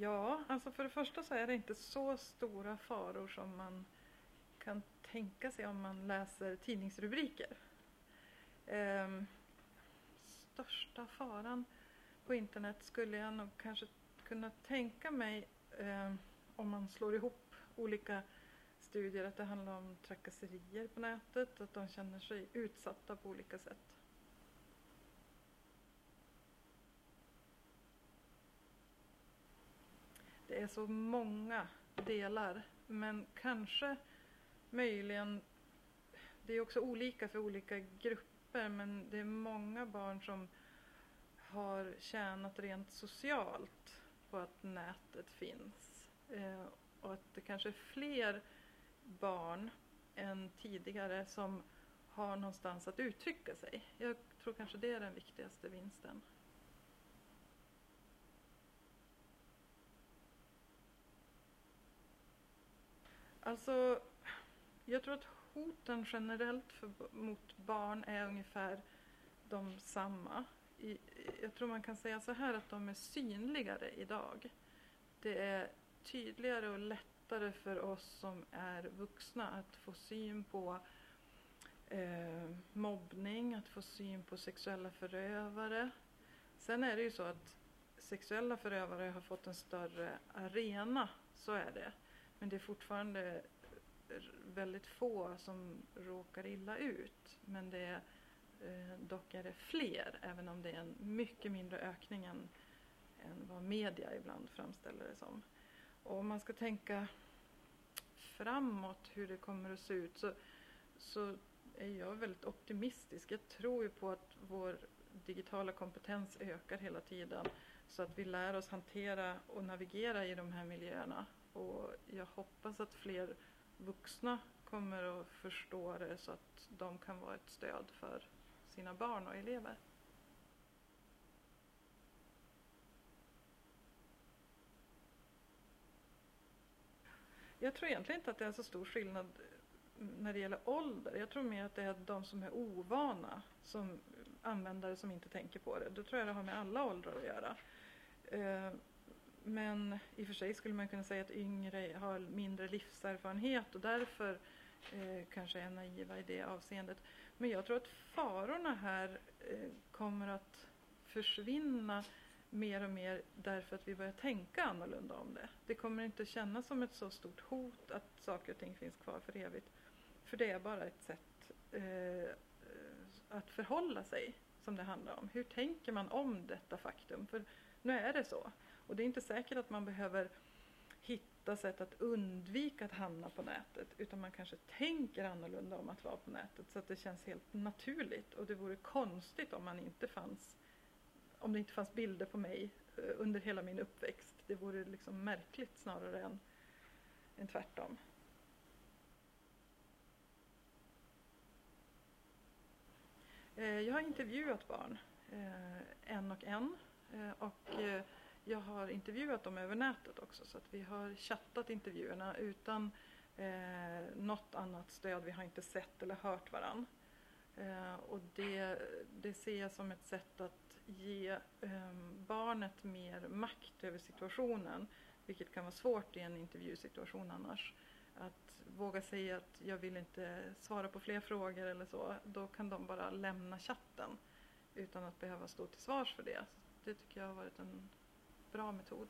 Ja, alltså för det första så är det inte så stora faror som man kan tänka sig om man läser tidningsrubriker. Ehm, största faran på internet skulle jag nog kanske kunna tänka mig eh, om man slår ihop olika studier att det handlar om trakasserier på nätet, att de känner sig utsatta på olika sätt. Är så många delar men kanske möjligen det är också olika för olika grupper men det är många barn som har tjänat rent socialt på att nätet finns. Eh, och att det kanske är fler barn än tidigare som har någonstans att uttrycka sig. Jag tror kanske det är den viktigaste vinsten. Alltså, jag tror att hoten generellt för, mot barn är ungefär de samma. I, jag tror man kan säga så här att de är synligare idag. Det är tydligare och lättare för oss som är vuxna att få syn på eh, mobbning, att få syn på sexuella förövare. Sen är det ju så att sexuella förövare har fått en större arena, så är det. Men det är fortfarande väldigt få som råkar illa ut. Men det är, eh, dock är det fler, även om det är en mycket mindre ökning än, än vad media ibland framställer det som. Och om man ska tänka framåt hur det kommer att se ut så, så är jag väldigt optimistisk. Jag tror ju på att vår digitala kompetens ökar hela tiden så att vi lär oss hantera och navigera i de här miljöerna. Och jag hoppas att fler vuxna kommer att förstå det så att de kan vara ett stöd för sina barn och elever. Jag tror egentligen inte att det är så stor skillnad när det gäller ålder. Jag tror mer att det är de som är ovana som användare som inte tänker på det. Då tror jag det har med alla åldrar att göra. Eh, men i och för sig skulle man kunna säga att yngre har mindre livserfarenhet och därför eh, kanske är naiva i det avseendet. Men jag tror att farorna här eh, kommer att försvinna mer och mer därför att vi börjar tänka annorlunda om det. Det kommer inte kännas som ett så stort hot att saker och ting finns kvar för evigt. För det är bara ett sätt eh, att förhålla sig som det handlar om. Hur tänker man om detta faktum? För nu är det så. Och det är inte säkert att man behöver hitta sätt att undvika att hamna på nätet utan man kanske tänker annorlunda om att vara på nätet så att det känns helt naturligt och det vore konstigt om man inte fanns om det inte fanns bilder på mig eh, under hela min uppväxt. Det vore liksom märkligt snarare än, än tvärtom. Eh, jag har intervjuat barn, eh, en och en. Och jag har intervjuat dem över nätet också så att vi har chattat intervjuerna utan eh, något annat stöd. Vi har inte sett eller hört varann. Eh, och det, det ser jag som ett sätt att ge eh, barnet mer makt över situationen. Vilket kan vara svårt i en intervjusituation annars. Att våga säga att jag vill inte svara på fler frågor eller så. Då kan de bara lämna chatten utan att behöva stå till svars för det. Det tycker jag har varit en bra metod.